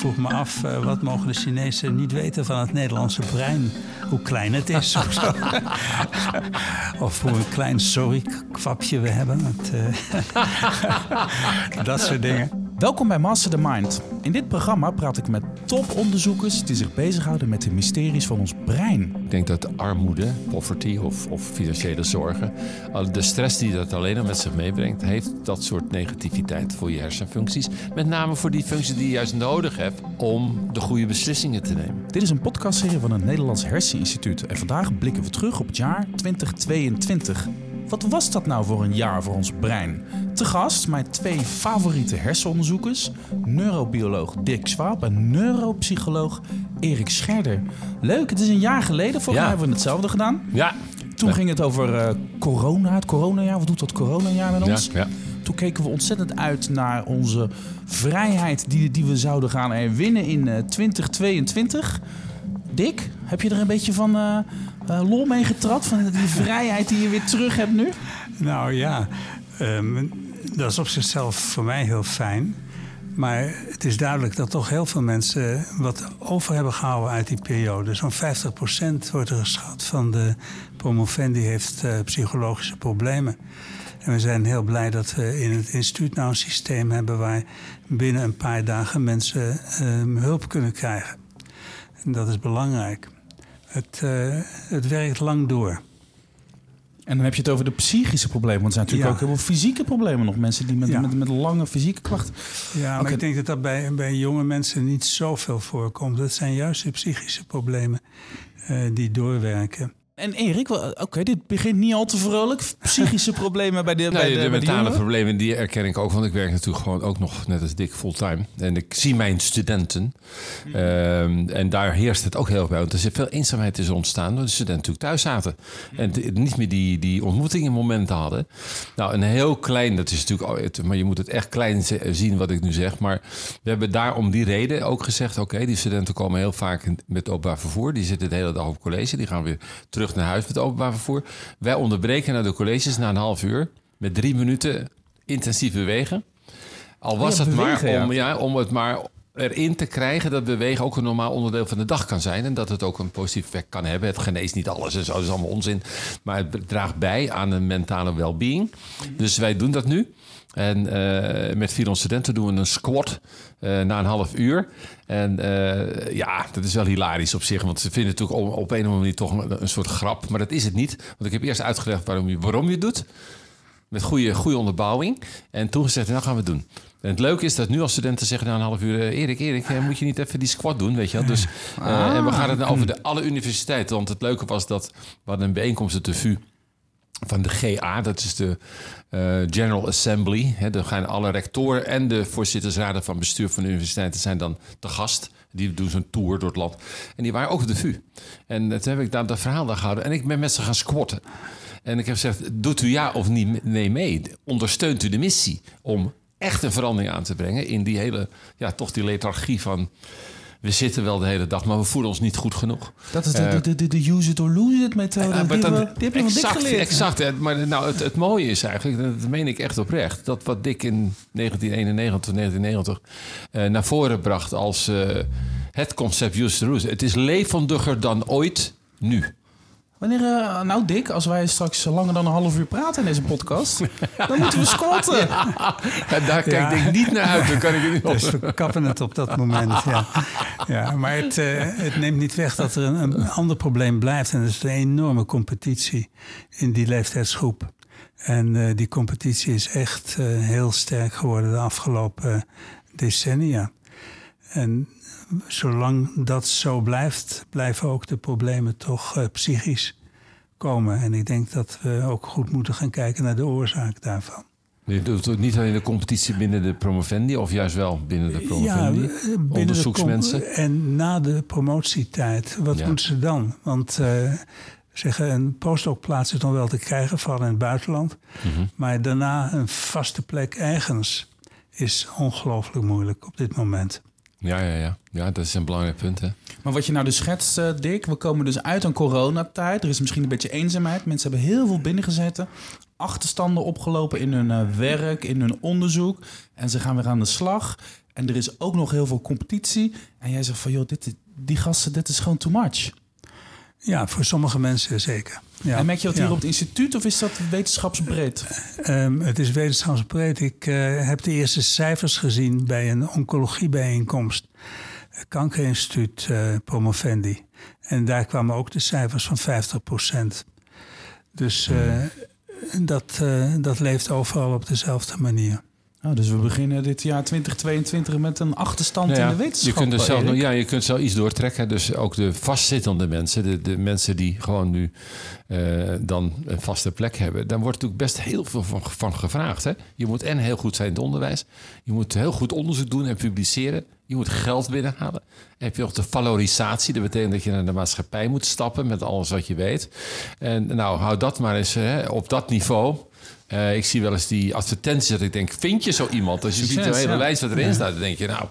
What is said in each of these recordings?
vroeg me af, uh, wat mogen de Chinezen niet weten van het Nederlandse brein? Hoe klein het is of zo. of hoe een klein sorry-kwapje we hebben. Het, uh, dat soort dingen. Welkom bij Master the Mind. In dit programma praat ik met toponderzoekers die zich bezighouden met de mysteries van ons brein. Ik denk dat armoede, poverty of, of financiële zorgen, de stress die dat alleen al met zich meebrengt, heeft dat soort negativiteit voor je hersenfuncties. Met name voor die functies die je juist nodig hebt om de goede beslissingen te nemen. Dit is een podcastserie van het Nederlands Herseninstituut en vandaag blikken we terug op het jaar 2022. Wat was dat nou voor een jaar voor ons brein? Te gast mijn twee favoriete hersenonderzoekers, neurobioloog Dick Swaap en neuropsycholoog Erik Scherder. Leuk, het is een jaar geleden, volgens mij hebben we hetzelfde gedaan. Ja. Toen ging het over uh, corona, het coronajaar. Wat doet dat coronajaar met ons? Ja, ja. Toen keken we ontzettend uit naar onze vrijheid die, die we zouden gaan herwinnen in uh, eh, 2022. Dick, heb je er een beetje van uh, lol mee getrapt? Van die vrijheid die je weer terug hebt nu? Nou ja, um, dat is op zichzelf voor mij heel fijn. Maar het is duidelijk dat toch heel veel mensen wat over hebben gehouden uit die periode. Zo'n 50% wordt er geschat van de promovendi heeft uh, psychologische problemen. En we zijn heel blij dat we in het instituut nou een systeem hebben waar binnen een paar dagen mensen uh, hulp kunnen krijgen. En dat is belangrijk. Het, uh, het werkt lang door. En dan heb je het over de psychische problemen. Want er zijn natuurlijk ook heel veel fysieke problemen nog. Mensen die met, met, met, lange fysieke klachten. Ja, maar ik denk dat dat bij, bij jonge mensen niet zoveel voorkomt. Dat zijn juist de psychische problemen uh, die doorwerken. En Erik, oké, dit begint niet al te vrolijk. Psychische problemen bij de, nee, bij de, de mentale problemen, die erken ik ook. Want ik werk natuurlijk gewoon ook nog net als dik fulltime. En ik zie mijn studenten. Mhm. Ehm, en daar heerst het ook heel bij. Want er is veel eenzaamheid is ontstaan. Door de studenten natuurlijk thuis zaten. En niet meer die, die ontmoetingen momenten hadden. Nou, een heel klein, dat is natuurlijk... Maar je moet het echt klein zien wat ik nu zeg. Maar we hebben daar om die reden ook gezegd... Oké, die studenten komen heel vaak met openbaar vervoer. Die zitten de hele dag op college. Die gaan weer terug naar huis met openbaar vervoer. Wij onderbreken naar de colleges na een half uur met drie minuten intensief bewegen. Al was het maar om, ja. om het maar erin te krijgen dat bewegen ook een normaal onderdeel van de dag kan zijn. En dat het ook een positief effect kan hebben. Het geneest niet alles en zo, dat is allemaal onzin. Maar het draagt bij aan een mentale well-being. Dus wij doen dat nu. En uh, met vier studenten doen we een squat uh, na een half uur. En uh, ja, dat is wel hilarisch op zich. Want ze vinden het natuurlijk op, op een of andere manier toch een, een, soort grap. Maar dat is het niet. Want ik heb eerst uitgelegd waarom je, waarom je het doet. Met goede, goede onderbouwing. En toen gezegd, nou gaan we het doen. En het leuke is dat nu als studenten zeggen na een half uur... Erik, Erik, moet je niet even die squat doen, weet je wel? Dus, ah. en we gaan het nou over de, alle universiteiten. Want het leuke was dat we hadden een bijeenkomst at de VU van de GA, dat is de uh, General Assembly. He, dan gaan alle rectoren en de voorzittersraden van bestuur van de universiteiten zijn dan te gast. Die doen zo'n tour door het land. En die waren ook de VU. En toen heb ik daar dat verhaal daar gehouden. En ik ben met ze gaan squatten. En ik heb gezegd, doet u ja of niet nee mee? Ondersteunt u de missie om echt een verandering aan te brengen... in die hele, ja, toch die lethargie van we zitten wel de hele dag, maar we voelen ons niet goed genoeg. Dat is de, uh, de, de, de, use it or lose it methode. Uh, die, dan, we, die exact, geleerd. Exact. Maar nou, het, het mooie is eigenlijk, dat meen ik echt oprecht, dat wat Dick in 1991, 1990 uh, naar voren bracht als het concept use it or lose it. Het is levendiger dan ooit nu. Wanneer, uh, nou Dick, als wij straks langer dan een half uur praten in deze podcast, dan moeten we squatten. Ja. daar kijk ik niet naar uit, dan kan ik het niet Dus we kappen het op dat moment, ja. ja maar het, uh, het neemt niet weg dat er een, een, ander probleem blijft. En dat is de enorme competitie in die leeftijdsgroep. En uh, die competitie is echt heel sterk geworden de afgelopen decennia. En zolang dat zo blijft, blijven ook de problemen toch uh, psychisch komen. En ik denk dat we ook goed moeten gaan kijken naar de oorzaak daarvan. Niet alleen de competitie binnen de promovendi, of juist wel binnen de promovendi? Ja, binnen onderzoeksmensen. en na de promotietijd, wat moeten ze dan? Want uh, zeggen, een postdocplaats is nog wel te krijgen, vooral in het buitenland. Mhm. Maar daarna een vaste plek ergens is ongelooflijk moeilijk op dit moment. Ja, ja, ja. ja, dat is een belangrijk punt. Hè? Maar wat je nou dus schetst, uh, Dick, we komen dus uit een coronatijd. Er is misschien een beetje eenzaamheid. Mensen hebben heel veel binnengezeten. Achterstanden opgelopen in hun uh, werk, in hun onderzoek. En ze gaan weer aan de slag. En er is ook nog heel veel competitie. En jij zegt van, joh, dit, die gasten, dit is gewoon too much. Ja, voor sommige mensen zeker. Ja. En merk je dat Ja. hier op het instituut of is dat wetenschapsbreed? Ehm, het is wetenschapsbreed. Ik eh, heb de eerste cijfers gezien bij een oncologiebijeenkomst. Kankerinstituut Promovendi. En daar kwamen ook de cijfers van 50% Dus eh, dat, dat leeft overal op dezelfde manier. Oh, dus we beginnen dit jaar 2022 met een achterstand Nou ja, in de wetenschap. Je kunt er zelf ja, je kunt zelf iets doortrekken. Dus ook de vastzittende mensen, de, de mensen die gewoon nu eh, dan een vaste plek hebben, dan wordt natuurlijk best heel veel van, van gevraagd. Hè? Je moet en heel goed zijn in het onderwijs, je moet heel goed onderzoek doen en publiceren. Je moet geld binnenhalen. En heb je nog de valorisatie. Dat betekent dat je naar de maatschappij moet stappen met alles wat je weet. En nou, hou dat maar eens hè, op dat niveau. Eh, ik zie wel eens die advertenties dat ik denk, vind je zo iemand? Als je ziet de hele lijst wat erin staat, dan denk je, nou,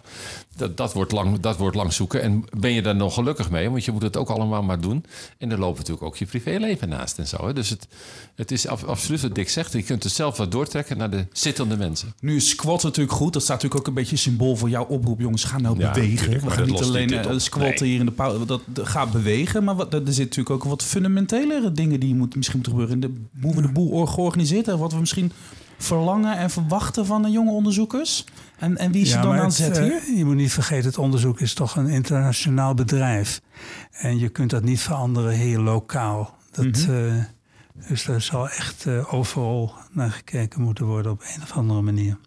dat, dat, wordt lang, dat wordt lang zoeken. En ben je daar nog gelukkig mee? Want je moet het ook allemaal maar doen. En er loopt natuurlijk ook je privéleven naast en zo. Hè? Dus het, het is af- absoluut wat Dick zegt. Je kunt het zelf wat doortrekken naar de zittende mensen. Nu is squat natuurlijk goed. Dat staat natuurlijk ook een beetje symbool voor jouw oproep. Jongens, ga nou Ja, bewegen. tuurlijk, We maar gaan dat niet lost alleen niet dit eh, squatten Nee. hier in de pauze. Dat, dat ga bewegen. Maar wat, er zitten natuurlijk ook wat fundamentelere dingen die moet, misschien moeten gebeuren. In de, hoe we de boel or- georganiseerd hebben. Wat we misschien verlangen en verwachten van de jonge onderzoekers. En, en wie is er dan aan het, zet eh, hier? je moet niet vergeten, het onderzoek is toch een internationaal bedrijf. En je kunt dat niet veranderen hier lokaal. Dat, Mhm. eh, dus daar zal echt eh, overal naar gekeken moeten worden op een of andere manier.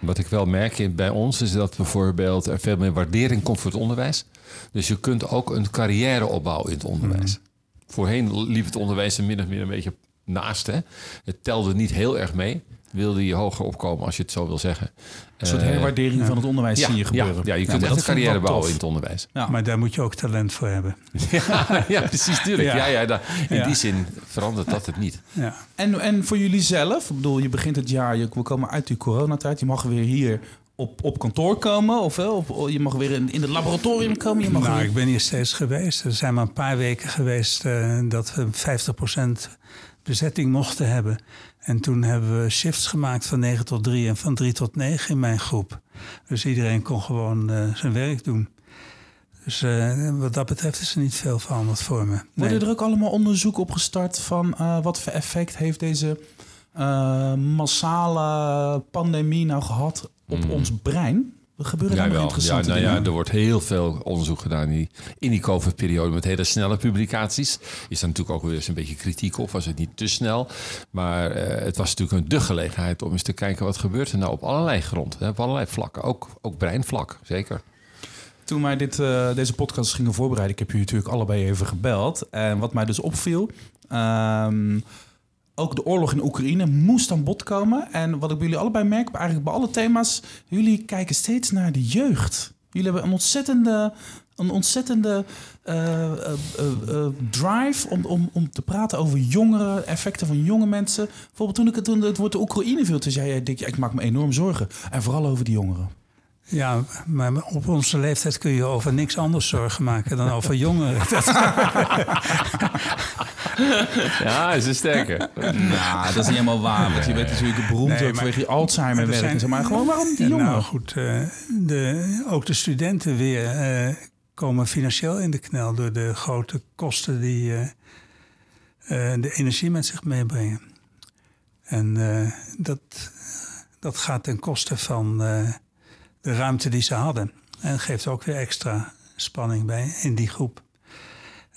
Wat ik wel merk in- bij ons is dat bijvoorbeeld er veel meer waardering komt voor het onderwijs. Dus je kunt ook een carrière opbouwen in het onderwijs. Voorheen liep het onderwijs er min of meer een beetje naast. Hè? Het telde niet heel erg mee. Wilde je hoger opkomen, als je het zo wil zeggen. Een soort Eh, herwaardering van het onderwijs ja, zie je gebeuren. ja, je kunt echt dat een carrière bouwen tof. in het onderwijs. Ja. Maar daar moet je ook talent voor hebben. Ja, ja precies, tuurlijk. Ja. Ja. Ja, daar- in Ja. die zin verandert dat het niet. Ja. En, en voor jullie zelf, ik bedoel, je begint het jaar, je, we komen uit die coronatijd, je mag weer hier op, op kantoor komen, of wel, op, je mag weer in, in het laboratorium komen. Je mag Nou, weer- ik ben hier steeds geweest. Er zijn maar een paar weken geweest eh, dat we 50% bezetting mochten hebben. En toen hebben we shifts gemaakt van 9 tot 3 en van 3 tot 9 in mijn groep. Dus iedereen kon gewoon eh, zijn werk doen. Dus eh, wat dat betreft is er niet veel veranderd voor me. Nee. Worden er ook allemaal onderzoeken op gestart van wat voor effect heeft deze massale pandemie nou gehad op Mm. ons brein? Er gebeuren daar nog Jawel. Ja, interessante nou ja, er wordt heel veel onderzoek gedaan in die, in die COVID-periode met hele snelle publicaties. Is daar natuurlijk ook weer eens een beetje kritiek op, was het niet te snel. Maar eh, het was natuurlijk een de gelegenheid om eens te kijken wat gebeurt er nou op allerlei grond, hè, op allerlei vlakken. Ook, ook breinvlak, zeker. Toen wij dit, eh, deze podcast gingen voorbereiden, ik heb jullie natuurlijk allebei even gebeld. En wat mij dus opviel, ehm, ook de oorlog in Oekraïne moest aan bod komen. En wat ik bij jullie allebei merk, eigenlijk bij alle thema's, jullie kijken steeds naar de jeugd. Jullie hebben een ontzettende, een ontzettende eh, eh, eh, drive om, om, om te praten over jongeren, effecten van jonge mensen. Bijvoorbeeld toen, ik, het- toen het woord de Oekraïne viel, toen zei jij, Dick, ik maak me enorm zorgen. En vooral over die jongeren. Ja, maar op onze leeftijd kun je over niks anders zorgen maken dan over jongeren. Ja, is een sterke. Nou, dat is niet helemaal waar. Want je bent natuurlijk beroemd Nee, ook maar- vanwege je Alzheimer Maar er werk. zijn- en. Maar gewoon waarom die Ja, jongen? Nou goed, eh, de, ook de studenten weer eh, komen financieel in de knel door de grote kosten die eh, eh, de energie met zich meebrengen. En eh, dat, dat gaat ten koste van eh, de ruimte die ze hadden. En geeft ook weer extra spanning bij in die groep.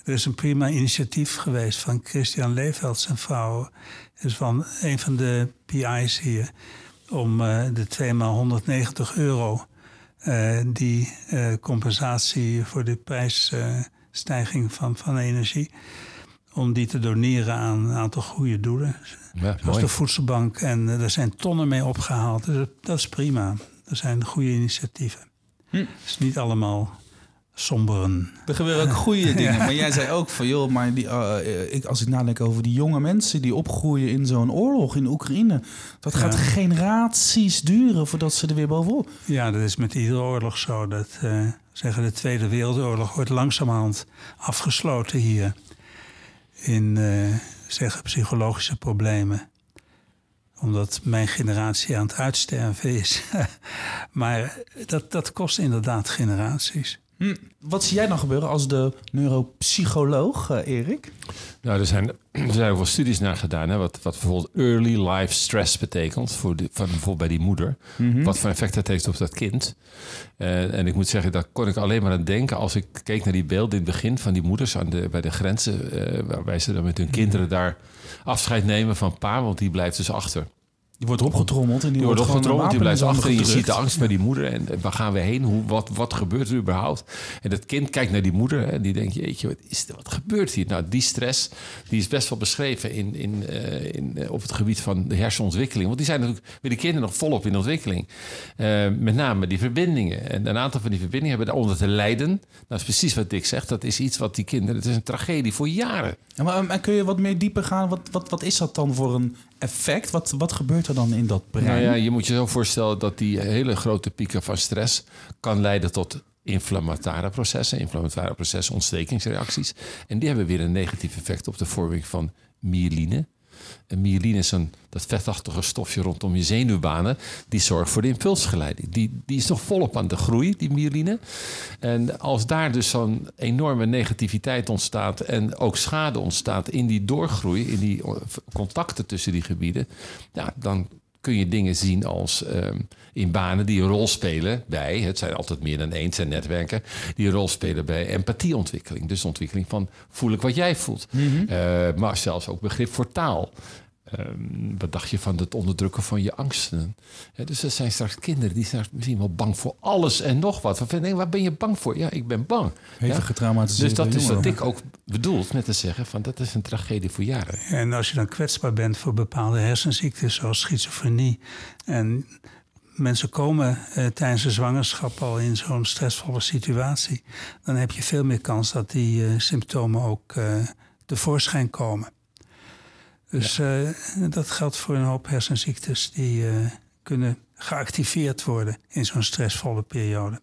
Er is een prima initiatief geweest van Christian Leefeld en vrouw. is van een van de PI's hier om eh, de 2 maal 190 euro, eh, die eh, compensatie voor de prijsstijging van, van energie, om die te doneren aan een aantal goede doelen. Ja, Zoals mooi. de voedselbank. En er zijn tonnen mee opgehaald. Dus dat is prima. Er zijn goede initiatieven. Hm. Het is niet allemaal somberen. Er gebeuren ook goede dingen. Maar jij zei ook van, joh, maar die, eh, ik, als ik nadenk over die jonge mensen die opgroeien in zo'n oorlog in Oekraïne. Dat gaat Ja. generaties duren voordat ze er weer bovenop. Ja, dat is met iedere oorlog zo. Dat eh, zeggen de Tweede Wereldoorlog wordt langzamerhand afgesloten hier. In eh, zeggen psychologische problemen. omdat mijn generatie aan het uitsterven is. maar dat, dat kost inderdaad generaties. Hm, wat zie jij dan gebeuren als de neuropsycholoog, uh, Erik? Nou, er zijn, er zijn ook wel studies naar gedaan. Hè, wat, wat bijvoorbeeld early life stress betekent. Voor de, van, bijvoorbeeld bij die moeder. Mhm. Wat voor effect dat heeft op dat kind. Uh, en ik moet zeggen, daar kon ik alleen maar aan denken. als ik keek naar die beelden in het begin van die moeders. Aan de, bij de grenzen. Uh, waarbij ze dan met hun kinderen daar afscheid nemen van pa. Want die blijft dus achter. Die wordt opgetrommeld en die, wordt opgetrommeld. Die blijft achter. En je ziet de angst bij die moeder. En waar gaan we heen? Hoe, wat, wat gebeurt er überhaupt? En dat kind kijkt naar die moeder. En die denkt, jeetje, wat, is er, wat gebeurt hier? Nou, die stress die is best wel beschreven in, in, uh, in, uh, op het gebied van de hersenontwikkeling. Want die zijn natuurlijk bij de kinderen nog volop in ontwikkeling. Uh, met name die verbindingen. En een aantal van die verbindingen hebben daaronder te lijden. Nou, dat is precies wat Dick zegt. Dat is iets wat die kinderen... Het is een tragedie voor jaren. Ja, maar, maar kun je wat meer dieper gaan? Wat, wat, wat is dat dan voor een effect? Wat, wat gebeurt er dan in dat brein? Nou ja, je moet je zo voorstellen dat die hele grote pieken van stress kan leiden tot inflammatoire processen, inflammatoire processen, ontstekingsreacties. En die hebben weer een negatief effect op de vorming van myeline. En myeline is een, dat vetachtige stofje rondom je zenuwbanen. Die zorgt voor de impulsgeleiding. Die, die is nog volop aan de groei, die myeline. En als daar dus zo'n enorme negativiteit ontstaat... en ook schade ontstaat in die doorgroei... in die contacten tussen die gebieden... Ja, dan kun je dingen zien als um, in banen die een rol spelen bij, het zijn altijd meer dan één, het zijn netwerken, die een rol spelen bij empathieontwikkeling. Dus de ontwikkeling van voel ik wat jij voelt. Mhm. Mm -hmm. uh, maar zelfs ook begrip voor taal. Um, wat dacht je van het onderdrukken van je angsten? Ja, dus er zijn straks kinderen die zijn misschien wel bang voor alles en nog wat. Van, nee, waar ben je bang voor? Ja, ik ben bang. Even ja? getraumatiseerd. Dus dat is wat ik ook bedoeld met te zeggen van dat is een tragedie voor jaren. En als je dan kwetsbaar bent voor bepaalde hersenziektes zoals schizofrenie en mensen komen uh, tijdens de zwangerschap al in zo'n stressvolle situatie, dan heb je veel meer kans dat die uh, symptomen ook uh, tevoorschijn komen. Dus ja. dat geldt voor een hoop hersenziektes die kunnen geactiveerd worden in zo'n stressvolle periode.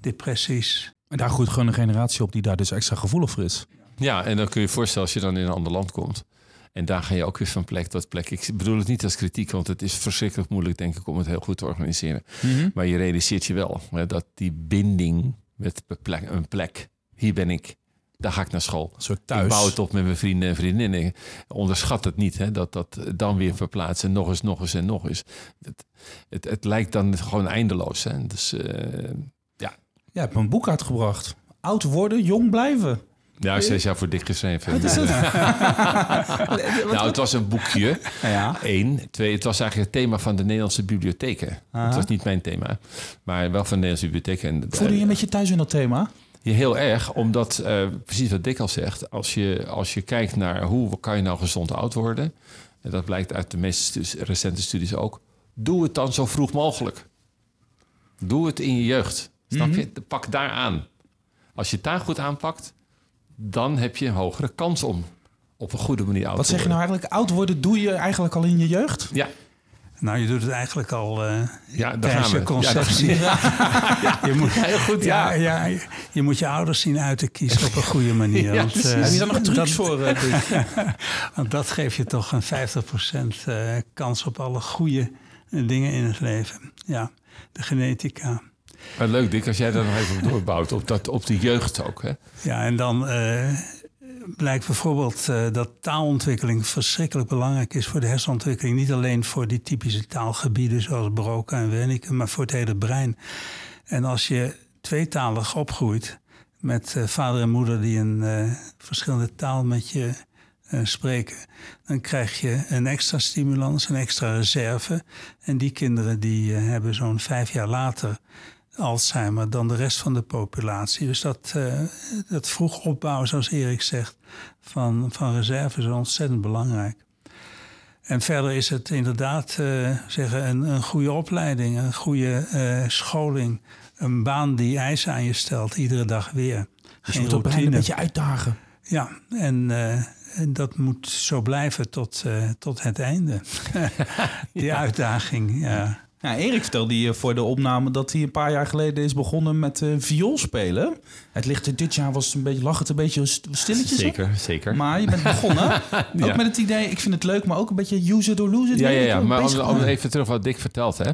Depressies. En daar groeit gewoon een generatie op die daar dus extra gevoelig voor is. Ja, en dan kun je je voorstellen als je dan in een ander land komt. En daar ga je ook weer van plek tot plek. Ik bedoel het niet als kritiek, want het is verschrikkelijk moeilijk, denk ik, om het heel goed te organiseren. Mhm. Mm -hmm. Maar je realiseert je wel hè, dat die binding met een plek, hier ben ik, daar ga ik naar school. Soort thuis. Ik bouw het op met mijn vrienden en vriendinnen. Onderschat het niet, hè, dat dat dan weer verplaatsen. Nog eens, nog eens en nog eens. Het, het, het lijkt dan gewoon eindeloos. Hè. Dus uh, ja. Jij hebt een boek uitgebracht. Oud worden, jong blijven. Ja, zes jaar voor dik geschreven. Wat is het? nou, het was een boekje. Ja. Eén. Twee, het was eigenlijk het thema van de Nederlandse bibliotheken. Het was niet mijn thema, maar wel van de Nederlandse biblioteken. Voelde je een beetje thuis in dat thema? Ja, heel erg, omdat uh, precies wat Dick al zegt, als je, als je kijkt naar hoe kan je nou gezond oud worden, en dat blijkt uit de meest recente studies ook, doe het dan zo vroeg mogelijk. Doe het in je jeugd. Snap Mhm. je? Pak daar aan. Als je het daar goed aanpakt, dan heb je een hogere kans om op een goede manier oud Wat te zeg je nou worden. eigenlijk? Oud worden doe je eigenlijk al in je jeugd? Ja, Nou, je doet het eigenlijk al uh, ja tijdens je conceptie. je, moet, Heel goed, ja. ja. Ja, je moet je ouders zien uit te kiezen op een goede manier. Want, eh, Heb je daar nog trucs dat- voor, uh, Dick? Want dat geeft je toch een 50% eh, kans op alle goede eh, dingen in het leven. Ja, de genetica. Maar leuk, Dick, als jij daar nog even op doorbouwt, op, dat, op de jeugd ook. Hè? Ja, en dan eh, blijkt bijvoorbeeld eh, dat taalontwikkeling verschrikkelijk belangrijk is voor de hersenontwikkeling. Niet alleen voor die typische taalgebieden zoals Broca en Wernicke, maar voor het hele brein. En als je tweetalig opgroeit met eh, vader en moeder die een eh, verschillende taal met je spreken, dan krijg je een extra stimulans, een extra reserve. En die kinderen die hebben zo'n vijf jaar later Alzheimer dan de rest van de populatie. Dus dat, eh, dat vroeg opbouwen, zoals Erik zegt, van, van reserve is ontzettend belangrijk. En verder is het inderdaad eh, zeggen, een, een goede opleiding, een goede eh, scholing. Een baan die eisen aan je stelt, iedere dag weer. Dus je moet een beetje uitdagen. Ja, en, en dat moet zo blijven tot, tot het einde. Die uitdaging, ja. Ja, Erik vertelde hier voor de opname dat hij een paar jaar geleden is begonnen met uh, viool spelen. Het ligt dit jaar was het een beetje lag het een beetje stilletjes. Zeker, op. zeker. Maar je bent begonnen. ja. Ook met het idee, ik vind het leuk, maar ook een beetje use it or lose it. Ja, ja, ja. maar om, om, even terug wat Dick vertelt. Hè.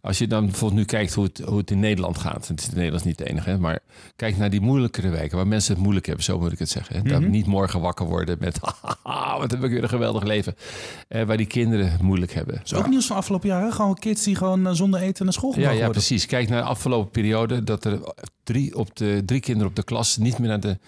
Als je dan bijvoorbeeld nu kijkt hoe het, hoe het in Nederland gaat. Het is in Nederland niet de enige. Hè, maar kijk naar die moeilijkere wijken waar mensen het moeilijk hebben. Zo moet ik het zeggen. Hè. Dat mhm. niet morgen wakker worden met wat heb ik weer een geweldig leven. Eh, waar die kinderen het moeilijk hebben. Dat is ook nieuws van afgelopen jaren. Gewoon kids die gewoon eh, zonder eten naar school gaan ja, ja, precies. Kijk naar de afgelopen periode dat er drie, op de, drie kinderen op de klas niet meer naar de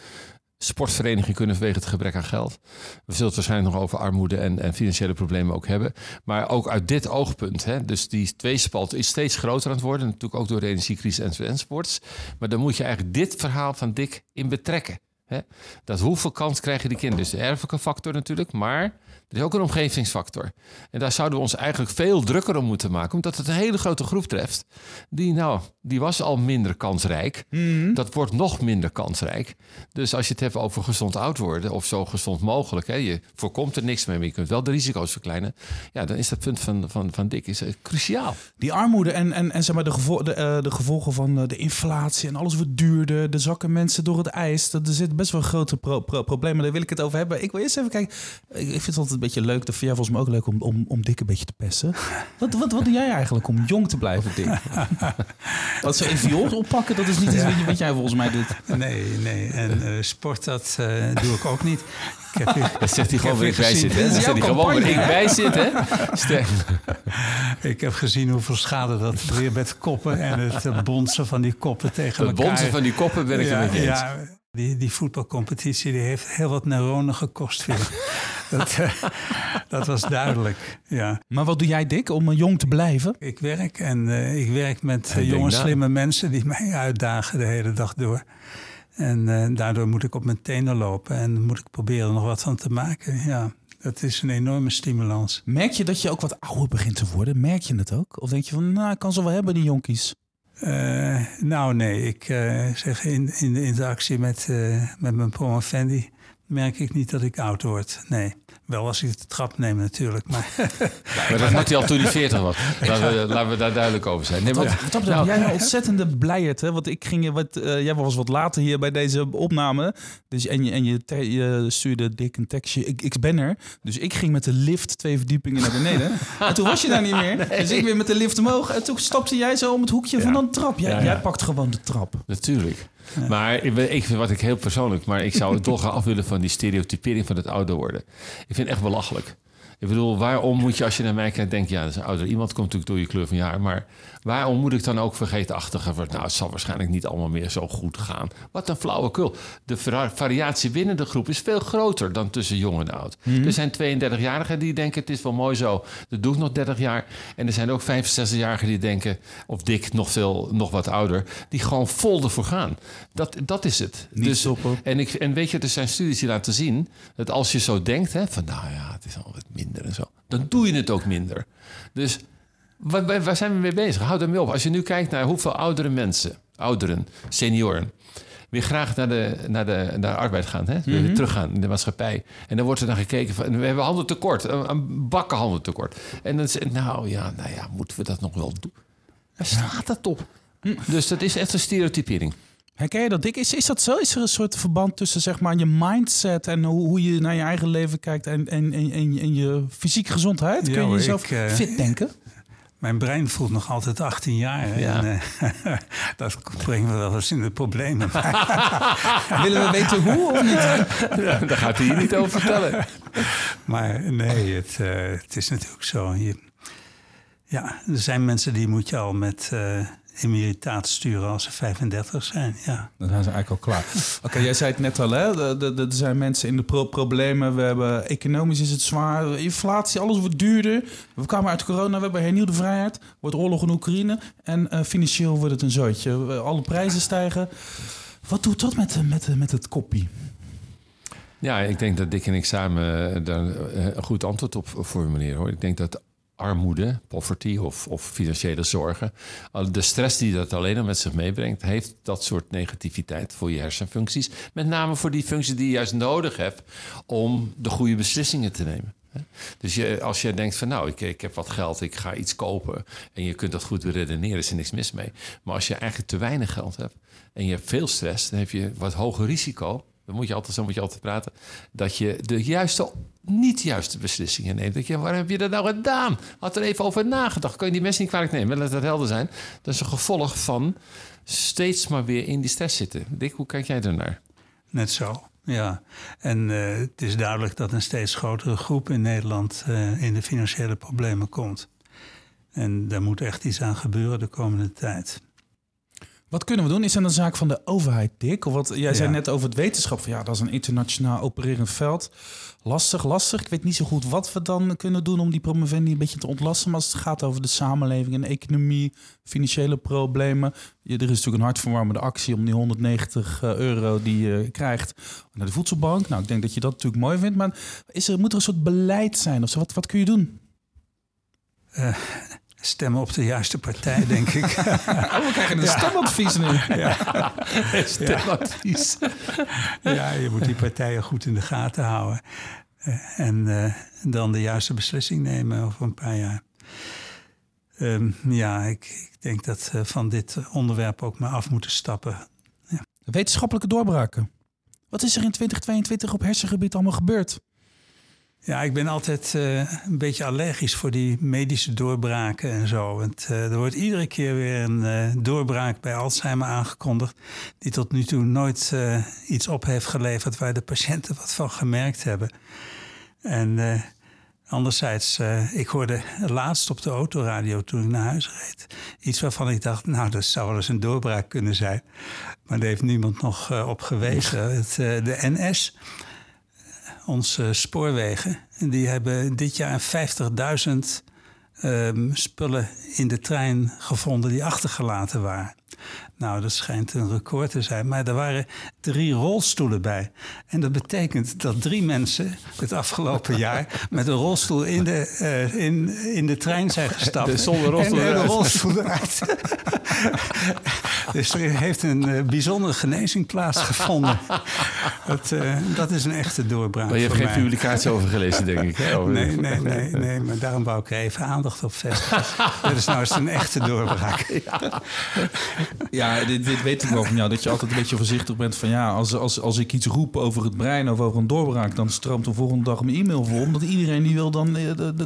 sportvereniging kunnen vanwege het gebrek aan geld. We zullen het waarschijnlijk nog over armoede en, en financiële problemen ook hebben. Maar ook uit dit oogpunt, hè, dus die tweespalt is steeds groter aan het worden. Natuurlijk ook door de energiecrisis enzovoorts. Maar dan moet je eigenlijk dit verhaal van Dick in betrekken. Hè? Dat hoeveel kans krijgen die kinderen? Dus de erfelijke factor natuurlijk, maar er is ook een omgevingsfactor. En daar zouden we ons eigenlijk veel drukker om moeten maken, omdat het een hele grote groep treft. Die, nou, die was al minder kansrijk. Mhm. Dat wordt nog minder kansrijk. Dus als je het hebt over gezond oud worden, of zo gezond mogelijk, hè, je voorkomt er niks mee, maar je kunt wel de risico's verkleinen. Ja, dan is dat punt van, van, van Dick is, uh, cruciaal. Die armoede en, en, en zeg maar de, gevo de, uh, de gevolgen van uh, de inflatie en alles wat duurde, de zakken mensen door het ijs. Dat, er zit best wel grote pro pro problemen. Daar wil ik het over hebben. Ik wil eerst even kijken. Ik vind het altijd een beetje leuk. Dat vind jij volgens mij ook leuk om, om, om Dick een beetje te pesten. Wat, wat, wat doe jij eigenlijk om jong te blijven, Dick? Wat zo een viool oppakken, dat is niet iets wat jij volgens mij doet. Nee, nee. En uh, sport, dat uh, doe ik ook niet. Ik heb hier, dat zegt hij gewoon weer ik bij zit. Dat zegt hij gewoon weer ik bij zit, hè? ik heb gezien hoeveel schade dat weer met koppen en het bonzen van die koppen tegen het elkaar. Het bonzen van die koppen ben ik ja, er eens. Ja, die, die voetbalcompetitie die heeft heel wat neuronen gekost, vind ik. Dat, uh, dat, was duidelijk, ja. Maar wat doe jij, Dick, om jong te blijven? Ik werk en uh, ik werk met uh, jonge, slimme mensen... die mij uitdagen de hele dag door. En daardoor moet ik op mijn tenen lopen... en moet ik proberen nog wat van te maken, ja. Dat is een enorme stimulans. Merk je dat je ook wat ouder begint te worden? Merk je het ook? Of denk je van, nou, ik kan ze wel hebben, die jonkies? Uh, nou, nee. Ik uh, zeg in, in de interactie met, uh, met mijn promovendi merk ik niet dat ik oud word. Nee. Wel als ik de trap neem natuurlijk. Maar, maar dat had hij al toen hij 40 was. Laten we, laten we daar duidelijk over zijn. Nee, maar, wat, nou, jij een ontzettende blijheid. Hè? Want ik ging, wat, uh, jij was wat later hier bij deze opname. Dus, en je, en je, te, je stuurde dik een tekstje. Ik, ik ben er. Dus ik ging met de lift twee verdiepingen naar beneden. en toen was je daar niet meer. Dus ik weer met de lift omhoog. En toen stapte jij zo om het hoekje ja. van een trap. Jij, ja, jij pakt gewoon de trap. Natuurlijk. Maar ik, ik wat ik heel persoonlijk, maar ik zou het toch af willen van die stereotypering van het ouder worden. Ik vind het echt belachelijk. Ik bedoel, waarom moet je als je naar mij kijkt denken... ja, dat is ouder iemand, komt natuurlijk door je kleur van jaar... maar waarom moet ik dan ook vergeetachtiger worden? Nou, het zal waarschijnlijk niet allemaal meer zo goed gaan. Wat een flauwekul. De variatie binnen de groep is veel groter dan tussen jong en oud. Mhm. Er zijn 32-jarigen die denken, het is wel mooi zo... dat doe ik nog 30 jaar. En er zijn ook 65-jarigen die denken... of dik, nog, veel, nog wat ouder... die gewoon vol ervoor gaan. Dat, dat is het. Niet dus, En, ik, en weet je, er zijn studies die laten zien... dat als je zo denkt, hè, van nou ja, het is al wat minder en zo. Dan doe je het ook minder. Dus waar, waar zijn we mee bezig? Houd ermee op. Als je nu kijkt naar hoeveel oudere mensen, ouderen, senioren, weer graag naar de, naar de, naar de arbeid gaan, hè? weer mhm. teruggaan in de maatschappij. En dan wordt er naar gekeken van, we hebben handeltekort, een, een bakken handeltekort. En dan nou ja, nou ja, moeten we dat nog wel doen? Waar staat dat op? Dus dat is echt een stereotypering. Herken je dat, Dick? Is, is dat zo? Is er een soort verband tussen zeg maar, je mindset en hoe, hoe je naar je eigen leven kijkt en, en, en, en je fysieke gezondheid? Kun je jezelf ik, uh, fit denken? Mijn brein voelt nog altijd 18 jaar. Ja. En, uh, dat brengt me wel eens in de problemen. Willen we weten hoe of niet? Ja, daar gaat hij hier niet over vertellen. Maar nee, het, uh, het is natuurlijk zo. Je, ja, er zijn mensen die moet je al met emeritaat sturen als ze 35 zijn. Ja. Dan zijn ze eigenlijk al klaar. Oké, jij zei het net al, hè? Er zijn mensen in de pro problemen. We hebben economisch is het zwaar. Inflatie, alles wordt duurder. We kwamen uit corona, we hebben hernieuwde vrijheid. Wordt oorlog in Oekraïne. En uh, financieel wordt het een zootje. Alle prijzen stijgen. Wat doet dat met, met, met het koppie? Ja, ik denk dat Dick en ik samen daar een goed antwoord op formuleren. Hoor. Ik denk dat armoede, poverty of, of financiële zorgen. De stress die dat alleen al met zich meebrengt, heeft dat soort negativiteit voor je hersenfuncties. Met name voor die functies die je juist nodig hebt om de goede beslissingen te nemen. Dus je, als je denkt van nou, ik, ik heb wat geld, ik ga iets kopen en je kunt dat goed beredeneren, is er niks mis mee. Maar als je eigenlijk te weinig geld hebt en je hebt veel stress, dan heb je wat hoger risico. Dan moet je altijd, zo moet je altijd praten. Dat je de juiste, niet juiste beslissingen neemt. Dat je, waarom heb je dat nou gedaan? Had er even over nagedacht. Kan je die mensen niet kwalijk nemen? Laat dat helder zijn. Dat is een gevolg van steeds maar weer in die stress zitten. Dick, hoe kijk jij ernaar? Net zo. Ja, en uh, het is duidelijk dat een steeds grotere groep in Nederland uh, in de financiële problemen komt. En daar moet echt iets aan gebeuren de komende tijd. Wat kunnen we doen? Is dat een zaak van de overheid, Dick? Of wat, jij ja. zei net over het wetenschap. Van, ja, dat is een internationaal opererend veld. Lastig, lastig. Ik weet niet zo goed wat we dan kunnen doen om die promovendi een beetje te ontlasten. Maar als het gaat over de samenleving en de economie, financiële problemen. Ja, er is natuurlijk een hartverwarmende actie om die 190 euro die je krijgt naar de voedselbank. Nou, ik denk dat je dat natuurlijk mooi vindt. Maar is er, moet er een soort beleid zijn of zo? Wat, wat kun je doen? Uh, stemmen op de juiste partij, denk ik. oh, we krijgen een ja. stemadvies nu. Ja. stemadvies. ja, je moet die partijen goed in de gaten houden. En uh, dan de juiste beslissing nemen over een paar jaar. Um, ja, ik, ik, denk dat we van dit onderwerp ook maar af moeten stappen. Ja. Wetenschappelijke doorbraken. Wat is er in 2022 op hersengebied allemaal gebeurd? Ja, ik ben altijd uh, een beetje allergisch voor die medische doorbraken en zo. Want uh, er wordt iedere keer weer een uh, doorbraak bij Alzheimer aangekondigd... die tot nu toe nooit iets op heeft geleverd waar de patiënten wat van gemerkt hebben. En anderzijds, ik hoorde laatst op de autoradio toen ik naar huis reed... iets waarvan ik dacht, nou, dat zou wel eens een doorbraak kunnen zijn. Maar daar heeft niemand nog op gewezen. Het, de NS onze spoorwegen. En die hebben dit jaar 50.000 um, spullen in de trein gevonden die achtergelaten waren. Nou, dat schijnt een record te zijn. Maar er waren drie rolstoelen bij. En dat betekent dat drie mensen het afgelopen jaar met een rolstoel in de, uh, in, in de trein zijn gestapt. De zonder rolstoel en de rolstoel eruit. dus er heeft een uh, bijzondere genezing plaatsgevonden. dat, uh, dat is een echte doorbraak. Maar je hebt geen mij. publicatie over gelezen, denk ik. Hè? Over nee, nee, nee, nee, maar daarom wou ik er even aandacht op vestigen. dat is nou eens een echte doorbraak. ja. Ja, dit, dit, weet ik wel van jou. Dat je altijd een beetje voorzichtig bent van ja, als, als, als ik iets roep over het brein of over een doorbraak, dan stroomt de volgende dag mijn e-mail vol. Omdat iedereen die wil dan,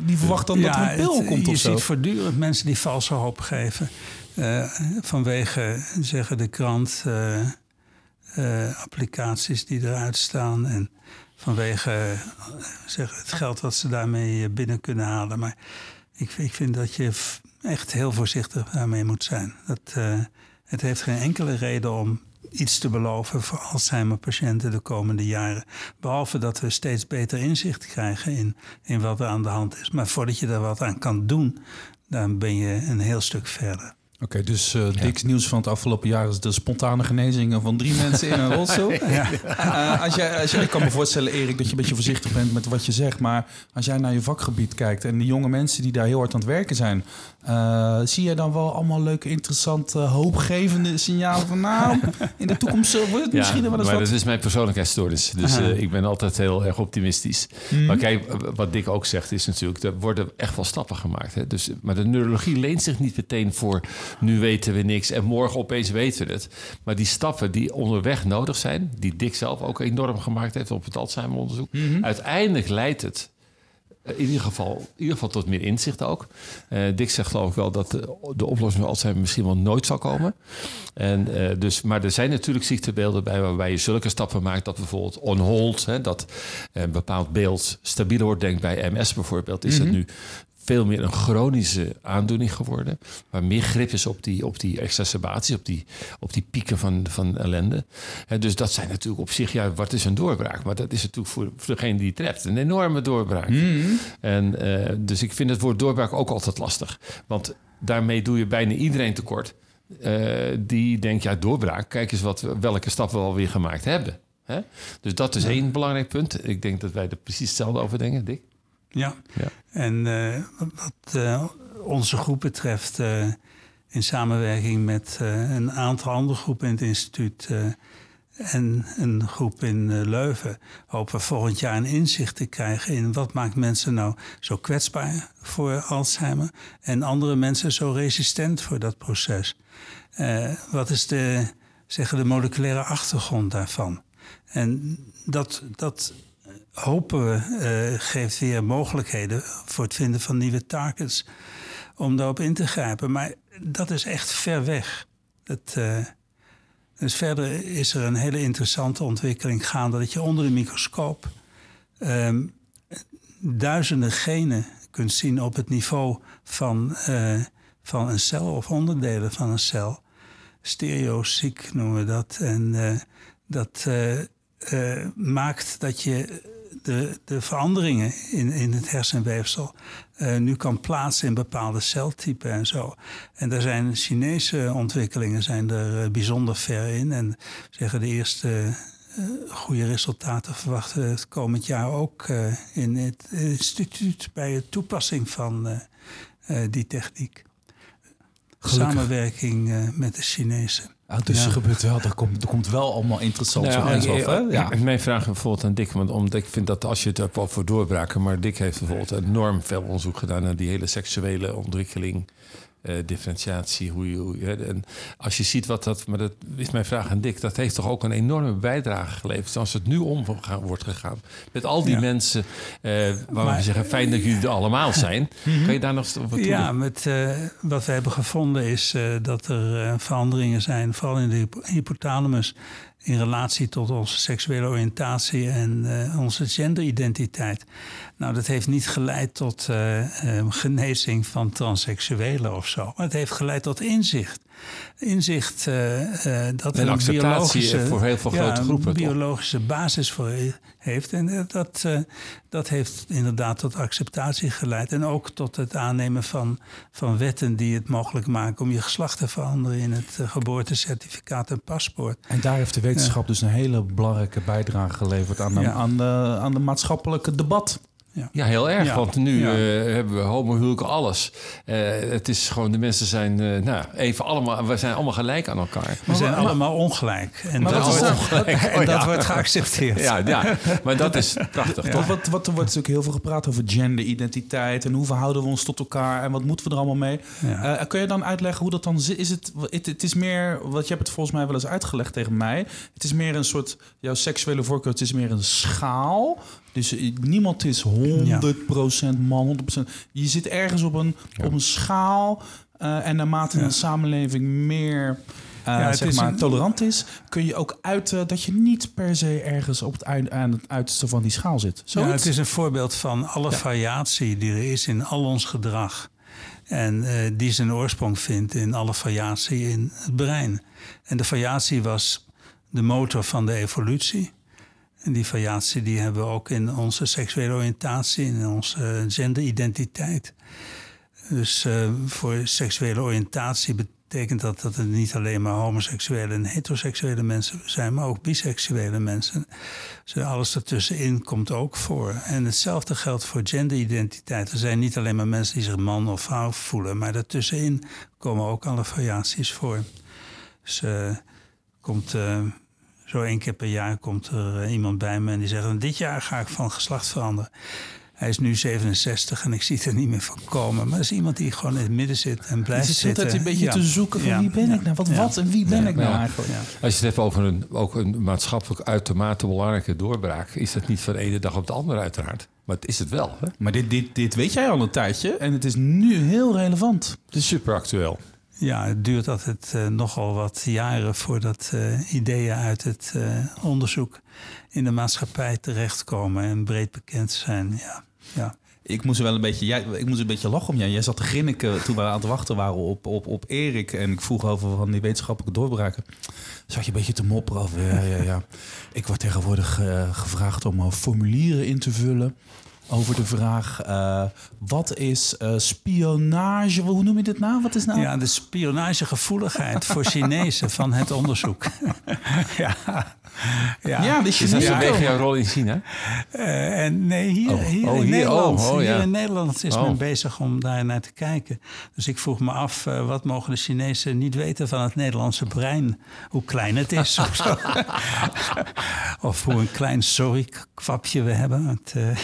die verwacht dan dat er een pil komt of zo. Je ziet voortdurend mensen die valse hoop geven. Uh, vanwege, zeggen de krant, uh, uh, applicaties die eruit staan. En vanwege zeg, het geld wat ze daarmee binnen kunnen halen. Maar ik, ik vind dat je echt heel voorzichtig daarmee moet zijn. Dat, het heeft geen enkele reden om iets te beloven voor Alzheimer-patiënten de komende jaren. Behalve dat we steeds beter inzicht krijgen in, in wat er aan de hand is. Maar voordat je daar wat aan kan doen, dan ben je een heel stuk verder. Oké, okay, dus uh, Dick's ja. nieuws van het afgelopen jaar is de spontane genezingen van drie mensen in een rolstoel. ja. uh, als jij, als jij, ik kan me voorstellen, Erik, dat je een beetje voorzichtig bent met wat je zegt. Maar als jij naar je vakgebied kijkt en de jonge mensen die daar heel hard aan het werken zijn, uh, zie je dan wel allemaal leuke, interessante, hoopgevende signalen van nou, in de toekomst wordt het ja, misschien wel eens maar wat. dat is mijn persoonlijkheidsstoornis. Dus ik ben altijd heel erg optimistisch. Mm. Maar kijk, wat Dick ook zegt is natuurlijk, er worden echt wel stappen gemaakt. Hè? Dus, maar de neurologie leent zich niet meteen voor nu weten we niks en morgen opeens weten we het. Maar die stappen die onderweg nodig zijn, die Dick zelf ook enorm gemaakt heeft op het Alzheimer-onderzoek, mm -hmm. uiteindelijk leidt het in ieder geval, in ieder geval tot meer inzicht ook. Uh, Dick zegt geloof ik wel dat de, de oplossing van Alzheimer misschien wel nooit zal komen. En, uh, dus, maar er zijn natuurlijk ziektebeelden bij waarbij je zulke stappen maakt dat bijvoorbeeld on hold, hè, dat een bepaald beeld stabieler wordt. Denk bij MS bijvoorbeeld, is mm -hmm. het nu veel meer een chronische aandoening geworden. Waar meer grip is op die, op die exacerbaties, op die, op die pieken van, van ellende. En dus dat zijn natuurlijk op zich, ja, wat is een doorbraak? Maar dat is natuurlijk voor, voor degene die het treft een enorme doorbraak. Mm. En uh, dus ik vind het woord doorbraak ook altijd lastig. Want daarmee doe je bijna iedereen tekort. Uh, die denkt, ja, doorbraak, kijk eens wat, welke stappen we alweer gemaakt hebben. Hè? Dus dat is één belangrijk punt. Ik denk dat wij er precies hetzelfde over denken, Dick. Ja, ja. en uh, wat uh, onze groep betreft, uh, in samenwerking met een aantal andere groepen in het instituut, en een groep in eh, Leuven hopen we volgend jaar een inzicht te krijgen in wat maakt mensen nou zo kwetsbaar voor Alzheimer en andere mensen zo resistent voor dat proces. Uh, wat is de, zeggen, de moleculaire achtergrond daarvan? En dat, dat hopen we uh, geeft weer mogelijkheden voor het vinden van nieuwe targets om daarop in te grijpen. Maar dat is echt ver weg. Uh, dus verder is er een hele interessante ontwikkeling gaande dat je onder de microscoop um, duizenden genen kunt zien op het niveau van, uh, van een cel of onderdelen van een cel. Stereoziek noemen we dat. En dat maakt dat je de, de veranderingen in, in het hersenweefsel uh, nu kan plaatsen in bepaalde celtypen en zo. En daar zijn Chinese ontwikkelingen zijn er uh, bijzonder ver in. En zeggen de eerste uh, goede resultaten verwachten we het komend jaar ook in het instituut bij de toepassing van die techniek. Gelukkig. Samenwerking met de Chinezen. Dus ja. er gebeurt wel, er komt, er komt wel allemaal interessant nou. Hè? Ja. Mijn vraag bijvoorbeeld aan Dick, want omdat ik vind dat als je het hebt over doorbraken, maar Dick heeft bijvoorbeeld enorm veel onderzoek gedaan naar die hele seksuele ontwikkeling. Uh, differentiatie, hoe je, hoe je, en als je ziet wat dat, maar dat is mijn vraag aan Dick, dat heeft toch ook een enorme bijdrage geleverd als het nu om wordt gegaan. Met al die ja. mensen, uh, waar we zeggen, fijn dat jullie er allemaal zijn. kan je daar nog wat Ja, met, uh, wat we hebben gevonden is dat er veranderingen zijn, vooral in de hypothalamus, in relatie tot onze seksuele oriëntatie en uh, onze genderidentiteit. Nou, dat heeft niet geleid tot uh, uh, genezing van transseksuelen of zo, maar het heeft geleid tot inzicht. Inzicht dat en een biologische, voor heel veel grote ja, groepen. biologische basis voor heeft. En dat, dat heeft inderdaad tot acceptatie geleid. En ook tot het aannemen van, van wetten die het mogelijk maken om je geslacht te veranderen in het geboortecertificaat en paspoort. En daar heeft de wetenschap dus een hele belangrijke bijdrage geleverd aan de, ja. aan de, aan de maatschappelijke debat. Ja. ja, heel erg. Ja. Want nu ja. uh, hebben we homohuwelijken, alles. Uh, het is gewoon, de mensen zijn uh, nou, even allemaal, we zijn allemaal gelijk aan elkaar. We maar, zijn maar, allemaal ongelijk. En, dat, wordt, ongelijk. en oh, dat wordt geaccepteerd. Ja, ja, maar dat is prachtig, toch? Wat, wat, er wordt natuurlijk heel veel gepraat over genderidentiteit en hoe verhouden we ons tot elkaar en wat moeten we er allemaal mee. kun je dan uitleggen hoe dat dan is? Is het, het, het is meer, wat je hebt het volgens mij wel eens uitgelegd tegen mij. Het is meer een soort, jouw seksuele voorkeur, het is meer een schaal dus niemand is 100% man, 100%. Je zit ergens op een, op een schaal. Uh, en naarmate een samenleving meer uh, ja, zeg maar, een... tolerant is, kun je ook uiten dat je niet per se ergens op het aan het uiterste van die schaal zit. Zo ja, het is een voorbeeld van alle variatie die er is in al ons gedrag. En uh, die zijn oorsprong vindt in alle variatie in het brein. En de variatie was de motor van de evolutie. En die variatie die hebben we ook in onze seksuele oriëntatie, in onze genderidentiteit. Dus uh, voor seksuele oriëntatie betekent dat dat het niet alleen maar homoseksuele en heteroseksuele mensen zijn, maar ook biseksuele mensen. Dus alles ertussenin komt ook voor. En hetzelfde geldt voor genderidentiteit. Er zijn niet alleen maar mensen die zich man of vrouw voelen, maar daartussenin komen ook alle variaties voor. Dus uh, komt. Uh, zo één keer per jaar komt er uh, iemand bij me en die zegt: Dit jaar ga ik van geslacht veranderen. Hij is nu 67 en ik zie het er niet meer van komen. Maar dat is iemand die gewoon in het midden zit en blijft zitten. altijd een beetje ja. te zoeken van ja. wie ben ik nou? Wat, wat en wie ben ik nou eigenlijk? Als je het hebt over een, ook een maatschappelijk uitermate belangrijke doorbraak... is dat niet van de ene dag op de andere uiteraard. Maar het is het wel. Hè? Maar dit, dit, dit weet jij al een tijdje en het is nu heel relevant. Het is super actueel. Ja, het duurt altijd uh, nogal wat jaren voordat uh, ideeën uit het uh, onderzoek in de maatschappij terechtkomen en breed bekend zijn. Ja, ja. Ik moest wel een beetje, jij, ik moest een beetje lachen om jij. Jij zat te grinniken toen we aan het wachten waren op, op, op Erik. En ik vroeg over van die wetenschappelijke doorbraken. Zat je een beetje te mopperen over, ja, ja, ja. Ik word tegenwoordig gevraagd om formulieren in te vullen. Over de vraag: eh, wat is eh, spionage? Hoe noem je dit nou? Wat is nou? Ja, de spionagegevoeligheid voor Chinezen van het onderzoek. ja. Ja, ja de Is dat vanwege komen. jouw rol in China? Eh, en nee, hier, Oh, hier, oh, in hier, Nederland, oh, oh, hier ja. in Nederland is Oh. men bezig om daar naar te kijken. Dus ik vroeg me af, eh, wat mogen de Chinezen niet weten van het Nederlandse brein? Hoe klein het is of zo. of hoe een klein sorry-kwapje we hebben. Want, eh,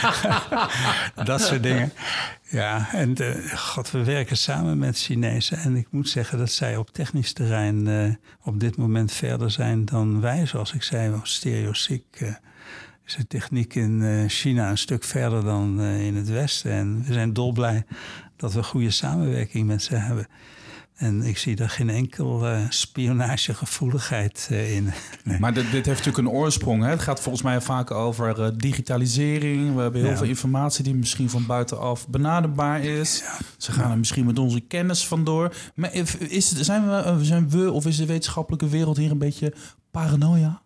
dat soort dingen. Ja, en eh, god, we werken samen met Chinezen. En ik moet zeggen dat zij op technisch terrein eh, op dit moment verder zijn dan wij. Zoals ik zei, stereoziek eh, is de techniek in China een stuk verder dan in het Westen. En we zijn dolblij dat we goede samenwerking met ze hebben. En ik zie daar geen enkel eh, spionagegevoeligheid eh, in. Nee. Maar dit, dit heeft natuurlijk een oorsprong. Hè? Het gaat volgens mij vaak over eh, digitalisering. We hebben heel Ja. veel informatie die misschien van buitenaf benaderbaar is. Ze gaan er misschien met onze kennis vandoor. Maar is, zijn, we, zijn we of is de wetenschappelijke wereld hier een beetje paranoia?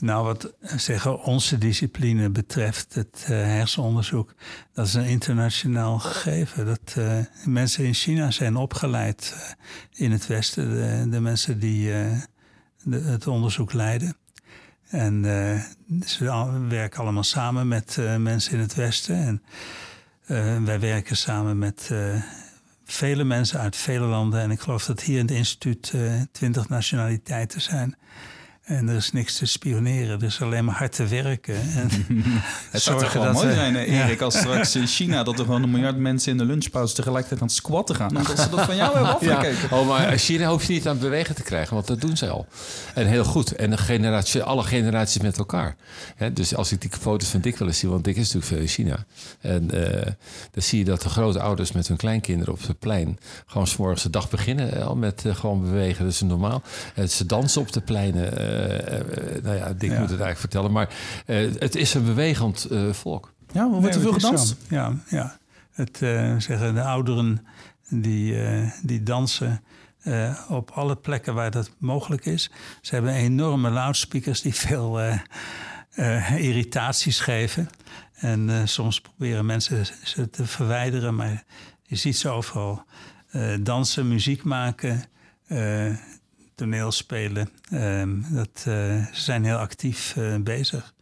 Nou, wat zeggen onze discipline betreft, het eh, hersenonderzoek, dat is een internationaal gegeven. Dat eh, mensen in China zijn opgeleid eh, in het Westen, de, mensen die het onderzoek leiden. En ze werken allemaal samen met mensen in het Westen. En wij werken samen met vele mensen uit vele landen. En ik geloof dat hier in het instituut twintig nationaliteiten zijn. En er is niks te spioneren, er is alleen maar hard te werken. En Het zou toch zorgen wel dat mooi we- zijn, eh, Erik, als straks in China... dat er gewoon een miljard mensen in de lunchpauze tegelijkertijd aan het squatten gaan. Omdat ze dat van jou hebben afgekeken. Oh, maar China hoef je niet aan het bewegen te krijgen, want dat doen ze al. En heel goed. En de generatie, alle generaties met elkaar. Hè, dus als ik die foto's van Dick wil eens zien, want Dick is natuurlijk veel in China. En eh, dan zie je dat de grote ouders met hun kleinkinderen op het plein... gewoon s'morgens de dag beginnen eh, al met gewoon bewegen. Dat is normaal. En ze dansen op de pleinen. Nou ja, Dick Ja. moet het eigenlijk vertellen. Maar eh, het is een bewegend eh, volk. Ja, wordt er Nee, veel gedanst? Ja, ja. Het eh, zeggen de ouderen die, eh, die dansen eh, op alle plekken waar dat mogelijk is. Ze hebben enorme loudspeakers die veel eh, eh, irritaties geven. En eh, soms proberen mensen ze te verwijderen, maar je ziet ze overal. Eh, dansen, muziek maken, eh, toneel spelen. Ehm, dat, eh, ze zijn heel actief eh, bezig.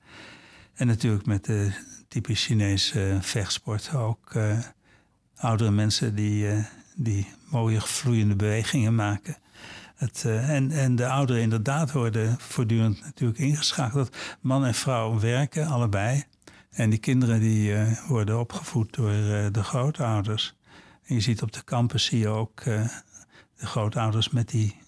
En natuurlijk met de typisch Chinese vechtsport ook eh, oudere mensen die, eh, die mooie vloeiende bewegingen maken. Het, eh, en, en de ouderen inderdaad worden voortdurend natuurlijk ingeschakeld. Man en vrouw werken, allebei. En die kinderen die eh, worden opgevoed door eh, de grootouders. En je ziet op de campus zie je ook eh, de grootouders met die eh,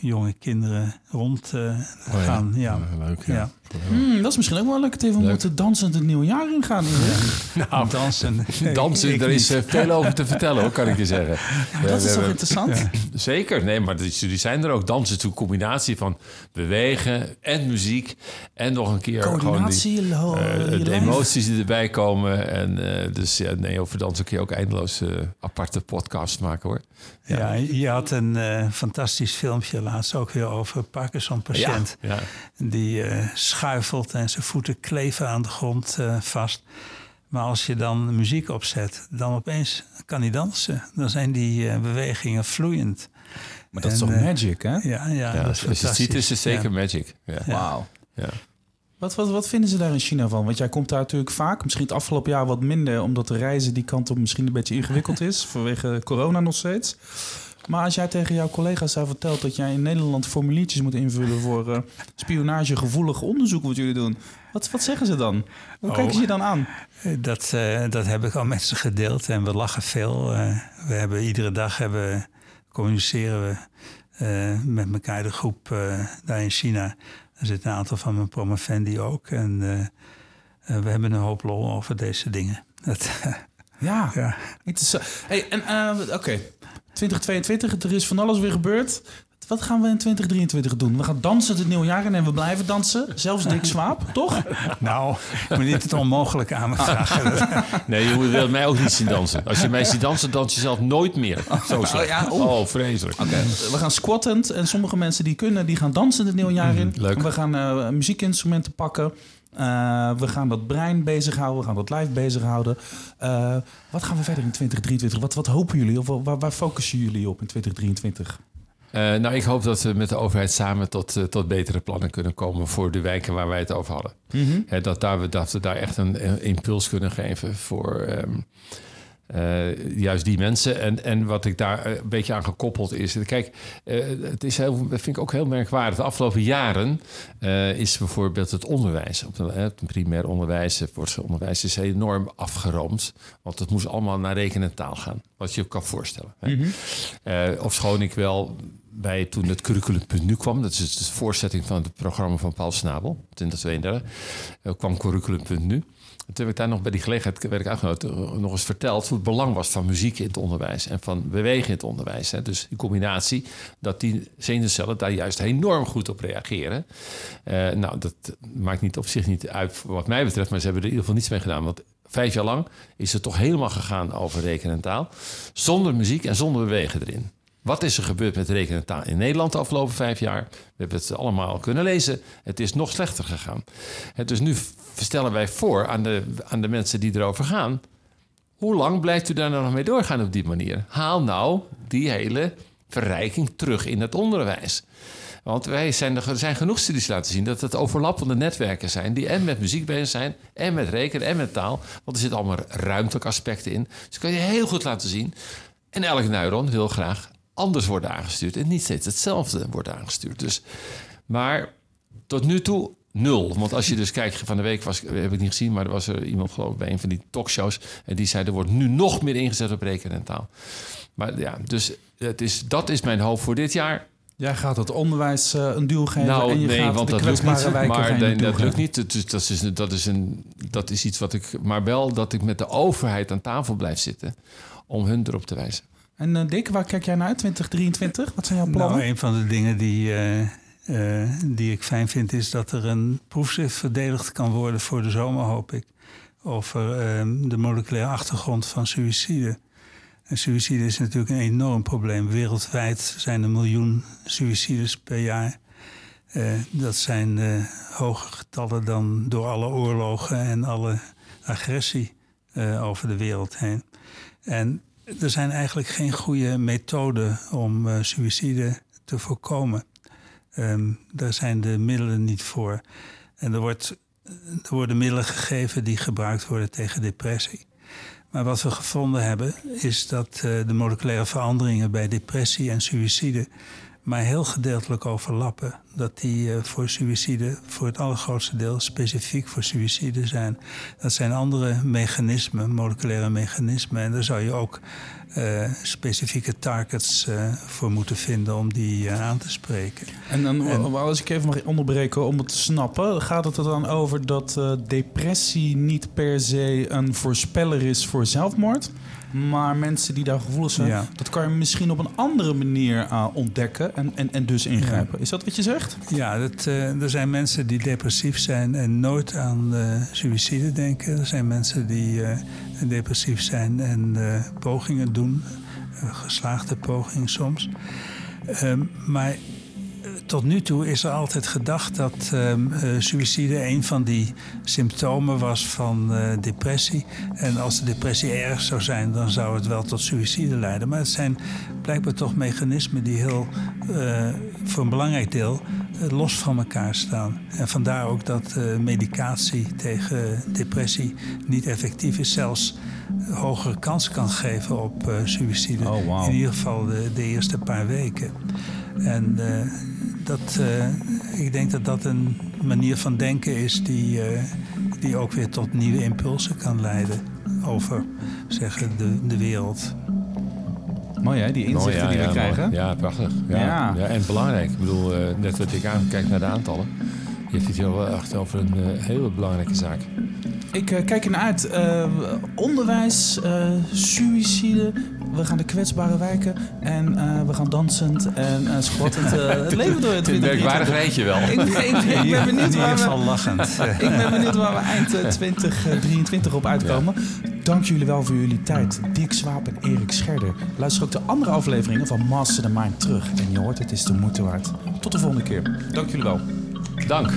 jonge kinderen rond eh, Oh gaan. Ja. Ja, leuk, ja. Ja. Hmm, dat is misschien ook wel Leuk. te dansend het nieuwe jaar in gaan. Erik. Nou, dansen. Dansen, er is niet. eh, veel over te vertellen, hoor, kan ik je zeggen. Maar dat we is toch interessant? Zeker, nee, maar die, zijn er ook. Dansen is een combinatie van bewegen en muziek. En nog een keer Coördinatie, gewoon die, eh, de emoties die erbij komen. En eh, dus ja, nee, over dansen kun je ook eindeloos eh, aparte podcasts maken hoor. Ja, je had een eh, fantastisch filmpje laatst ook weer over Parkinson-patiënt. Ja, Die eh, schuifelt en zijn voeten kleven aan de grond eh, vast. Maar als je dan muziek opzet, dan opeens kan hij dansen. Dan zijn die eh, bewegingen vloeiend. Maar dat is toch eh, magic, hè? Ja, ja, ja, dat is als je het ziet is het zeker Ja. magic. Ja. Wauw. Ja. Wat, wat, wat vinden ze daar in China van? Want jij komt daar natuurlijk vaak, misschien het afgelopen jaar wat minder, omdat de reizen die kant op misschien een beetje ingewikkeld is, vanwege corona nog steeds. Maar als jij tegen jouw collega's zou vertelt dat jij in Nederland formuliertjes moet invullen voor eh spionagegevoelige onderzoeken wat jullie doen, wat, wat zeggen ze dan? Hoe Oh. kijken ze je dan aan? Eh, Dat, eh, dat heb ik al met ze gedeeld en we lachen veel. We hebben iedere dag hebben, communiceren we met elkaar de groep daar in China. Er zit een aantal van mijn promovendi ook. En we hebben een hoop lol over deze dingen. Dat, Ja, ja. Hey, en oké, 2022, er is van alles weer gebeurd. Wat gaan we in 2023 doen? We gaan dansen het nieuwe jaar in en we blijven dansen. Zelfs Dick Swaap, toch? Nou, je moet niet het onmogelijke aan me vragen. Nee, je wil mij ook niet zien dansen. Als je mij ziet dansen, dans je zelf nooit meer. Zo slecht. ja, oh. vreselijk. Oké, we gaan squattend en sommige mensen die kunnen, die gaan dansen het nieuwe jaar in. leuk. We gaan eh, muziekinstrumenten pakken. Eh, we gaan dat brein bezighouden, we gaan dat lijf bezighouden. Eh wat gaan we verder in 2023? Wat, wat hopen jullie of waar, waar focussen jullie op in 2023? Eh, nou, ik hoop dat we met de overheid samen tot, tot betere plannen kunnen komen voor de wijken waar wij het over hadden. Hè, dat, daar, we- dat we daar echt een, een impuls kunnen geven voor ehm, eh, juist die mensen. En, en wat ik daar eh, een beetje aan gekoppeld is. Kijk, eh, het is heel, dat vind ik ook heel merkwaardig. De afgelopen jaren is bijvoorbeeld het onderwijs. Op de, het primair onderwijs, het voortgezet is enorm afgeroomd. Want het moest allemaal naar rekenen en taal gaan. Wat je je kan voorstellen. Hè. Eh, of schoon ik wel bij toen het curriculum.nu kwam, dat is dus de voorzetting van het programma van Paul Snabel, 2032, eh, kwam curriculum.nu. En toen heb ik daar nog bij die gelegenheid, werd ik eh, nog eens verteld hoe het belang was van muziek in het onderwijs en van bewegen in het onderwijs. Hè. Dus die combinatie, dat die zenuwcellen daar juist enorm goed op reageren. Eh, nou, dat maakt niet op zich niet uit wat mij betreft, maar ze hebben er in ieder geval niets mee gedaan. Want vijf jaar lang is het toch helemaal gegaan over rekenen en taal, zonder muziek en zonder bewegen erin. Wat is er gebeurd met rekenen en taal in Nederland de afgelopen vijf jaar? We hebben het allemaal kunnen lezen. Het is nog slechter gegaan. Dus nu stellen wij voor aan de, aan de mensen die erover gaan. Hoe lang blijft u daar nou nog mee doorgaan op die manier? Haal nou die hele verrijking terug in het onderwijs. Want wij zijn, er zijn genoeg studies laten zien dat het overlappende netwerken zijn. die en met muziek bezig zijn, en met rekenen en met taal. Want er zitten allemaal ruimtelijke aspecten in. Dus kan je heel goed laten zien. En elk neuron wil graag anders worden aangestuurd. En niet steeds hetzelfde wordt aangestuurd. Dus, maar tot nu toe nul. Want als je dus kijkt, van de week was, heb ik niet gezien, maar er was er iemand geloof ik bij een van die talkshows. En die zei, er wordt nu nog meer ingezet op rekenen en taal. Maar ja, dus het is, dat is mijn hoop voor dit jaar. Jij gaat het onderwijs eh, een duw geven Nou, en je nee, gaat want de dat lukt niet. Maar nee, dat lukt niet. Dat, is, dat, is een, dat is iets wat ik... Maar wel dat ik met de overheid aan tafel blijf zitten... om hun erop te wijzen. En eh, Dick, waar kijk jij naar uit 2023? Wat zijn jouw plannen? Nou, een van de dingen die, eh, eh, die ik fijn vind is dat er een proefschrift verdedigd kan worden voor de zomer, hoop ik. Over eh, de moleculaire achtergrond van suïcide. En suïcide is natuurlijk een enorm probleem. Wereldwijd zijn er miljoen suïcides per jaar. Dat zijn eh hoge getallen dan door alle oorlogen en alle agressie over de wereld heen. En er zijn eigenlijk geen goede methoden om eh suïcide te voorkomen. Ehm, daar zijn de middelen niet voor. En er, wordt, er worden middelen gegeven die gebruikt worden tegen depressie. Maar wat we gevonden hebben, is dat eh, de moleculaire veranderingen bij depressie en suïcide maar heel gedeeltelijk overlappen. Dat die eh, voor suïcide voor het allergrootste deel specifiek voor suïcide zijn. Dat zijn andere mechanismen, moleculaire mechanismen. En daar zou je ook eh, specifieke targets eh, voor moeten vinden om die aan te spreken. En dan, En- als ik even mag onderbreken om het te snappen, gaat het er dan over dat depressie niet per se een voorspeller is voor zelfmoord? Maar mensen die daar gevoelens zijn, Ja. dat kan je misschien op een andere manier eh, ontdekken en, en, en dus ingrijpen. Is dat wat je zegt? Ja, dat, eh, er zijn mensen die depressief zijn en nooit aan eh suïcide denken. Er zijn mensen die depressief zijn en pogingen doen, geslaagde pogingen soms. Ehm, maar tot nu toe is er altijd gedacht dat eh, suïcide een van die symptomen was van eh, depressie. En als de depressie erg zou zijn, dan zou het wel tot suïcide leiden. Maar het zijn blijkbaar toch mechanismen die heel, eh, voor een belangrijk deel los van elkaar staan. En vandaar ook dat medicatie tegen depressie niet effectief is, zelfs hogere kans kan geven op suïcide. Oh. In ieder geval de, de eerste paar weken. En dat, eh, ik denk dat dat een manier van denken is die, eh, die ook weer tot nieuwe impulsen kan leiden over zeggen, de, de wereld. Mooi hè, die inzichten ja, die we ja, krijgen. mooi. Ja, prachtig. Ja. Ja. Ja. en belangrijk. Ik bedoel, eh, net wat ik aankijk naar de aantallen. Je hebt het hier wel echt over een hele belangrijke zaak. Ik uh, kijk ernaar uit. Uh, onderwijs, uh, suïcide. We gaan de kwetsbare wijken. En we gaan dansend en squattend het leven door. Het merkwaardig rijtje wel. Ik, ik, ik, ben benieuwd waar we, lachend. ik ben benieuwd waar we eind 2023 op uitkomen. Ja. Dank jullie wel voor jullie tijd. Dick Swaap en Erik Scherder. Luister ook de andere afleveringen van Master the Mind terug. En je hoort, het is de moeite waard. Tot de volgende keer. Dank jullie wel. Dank.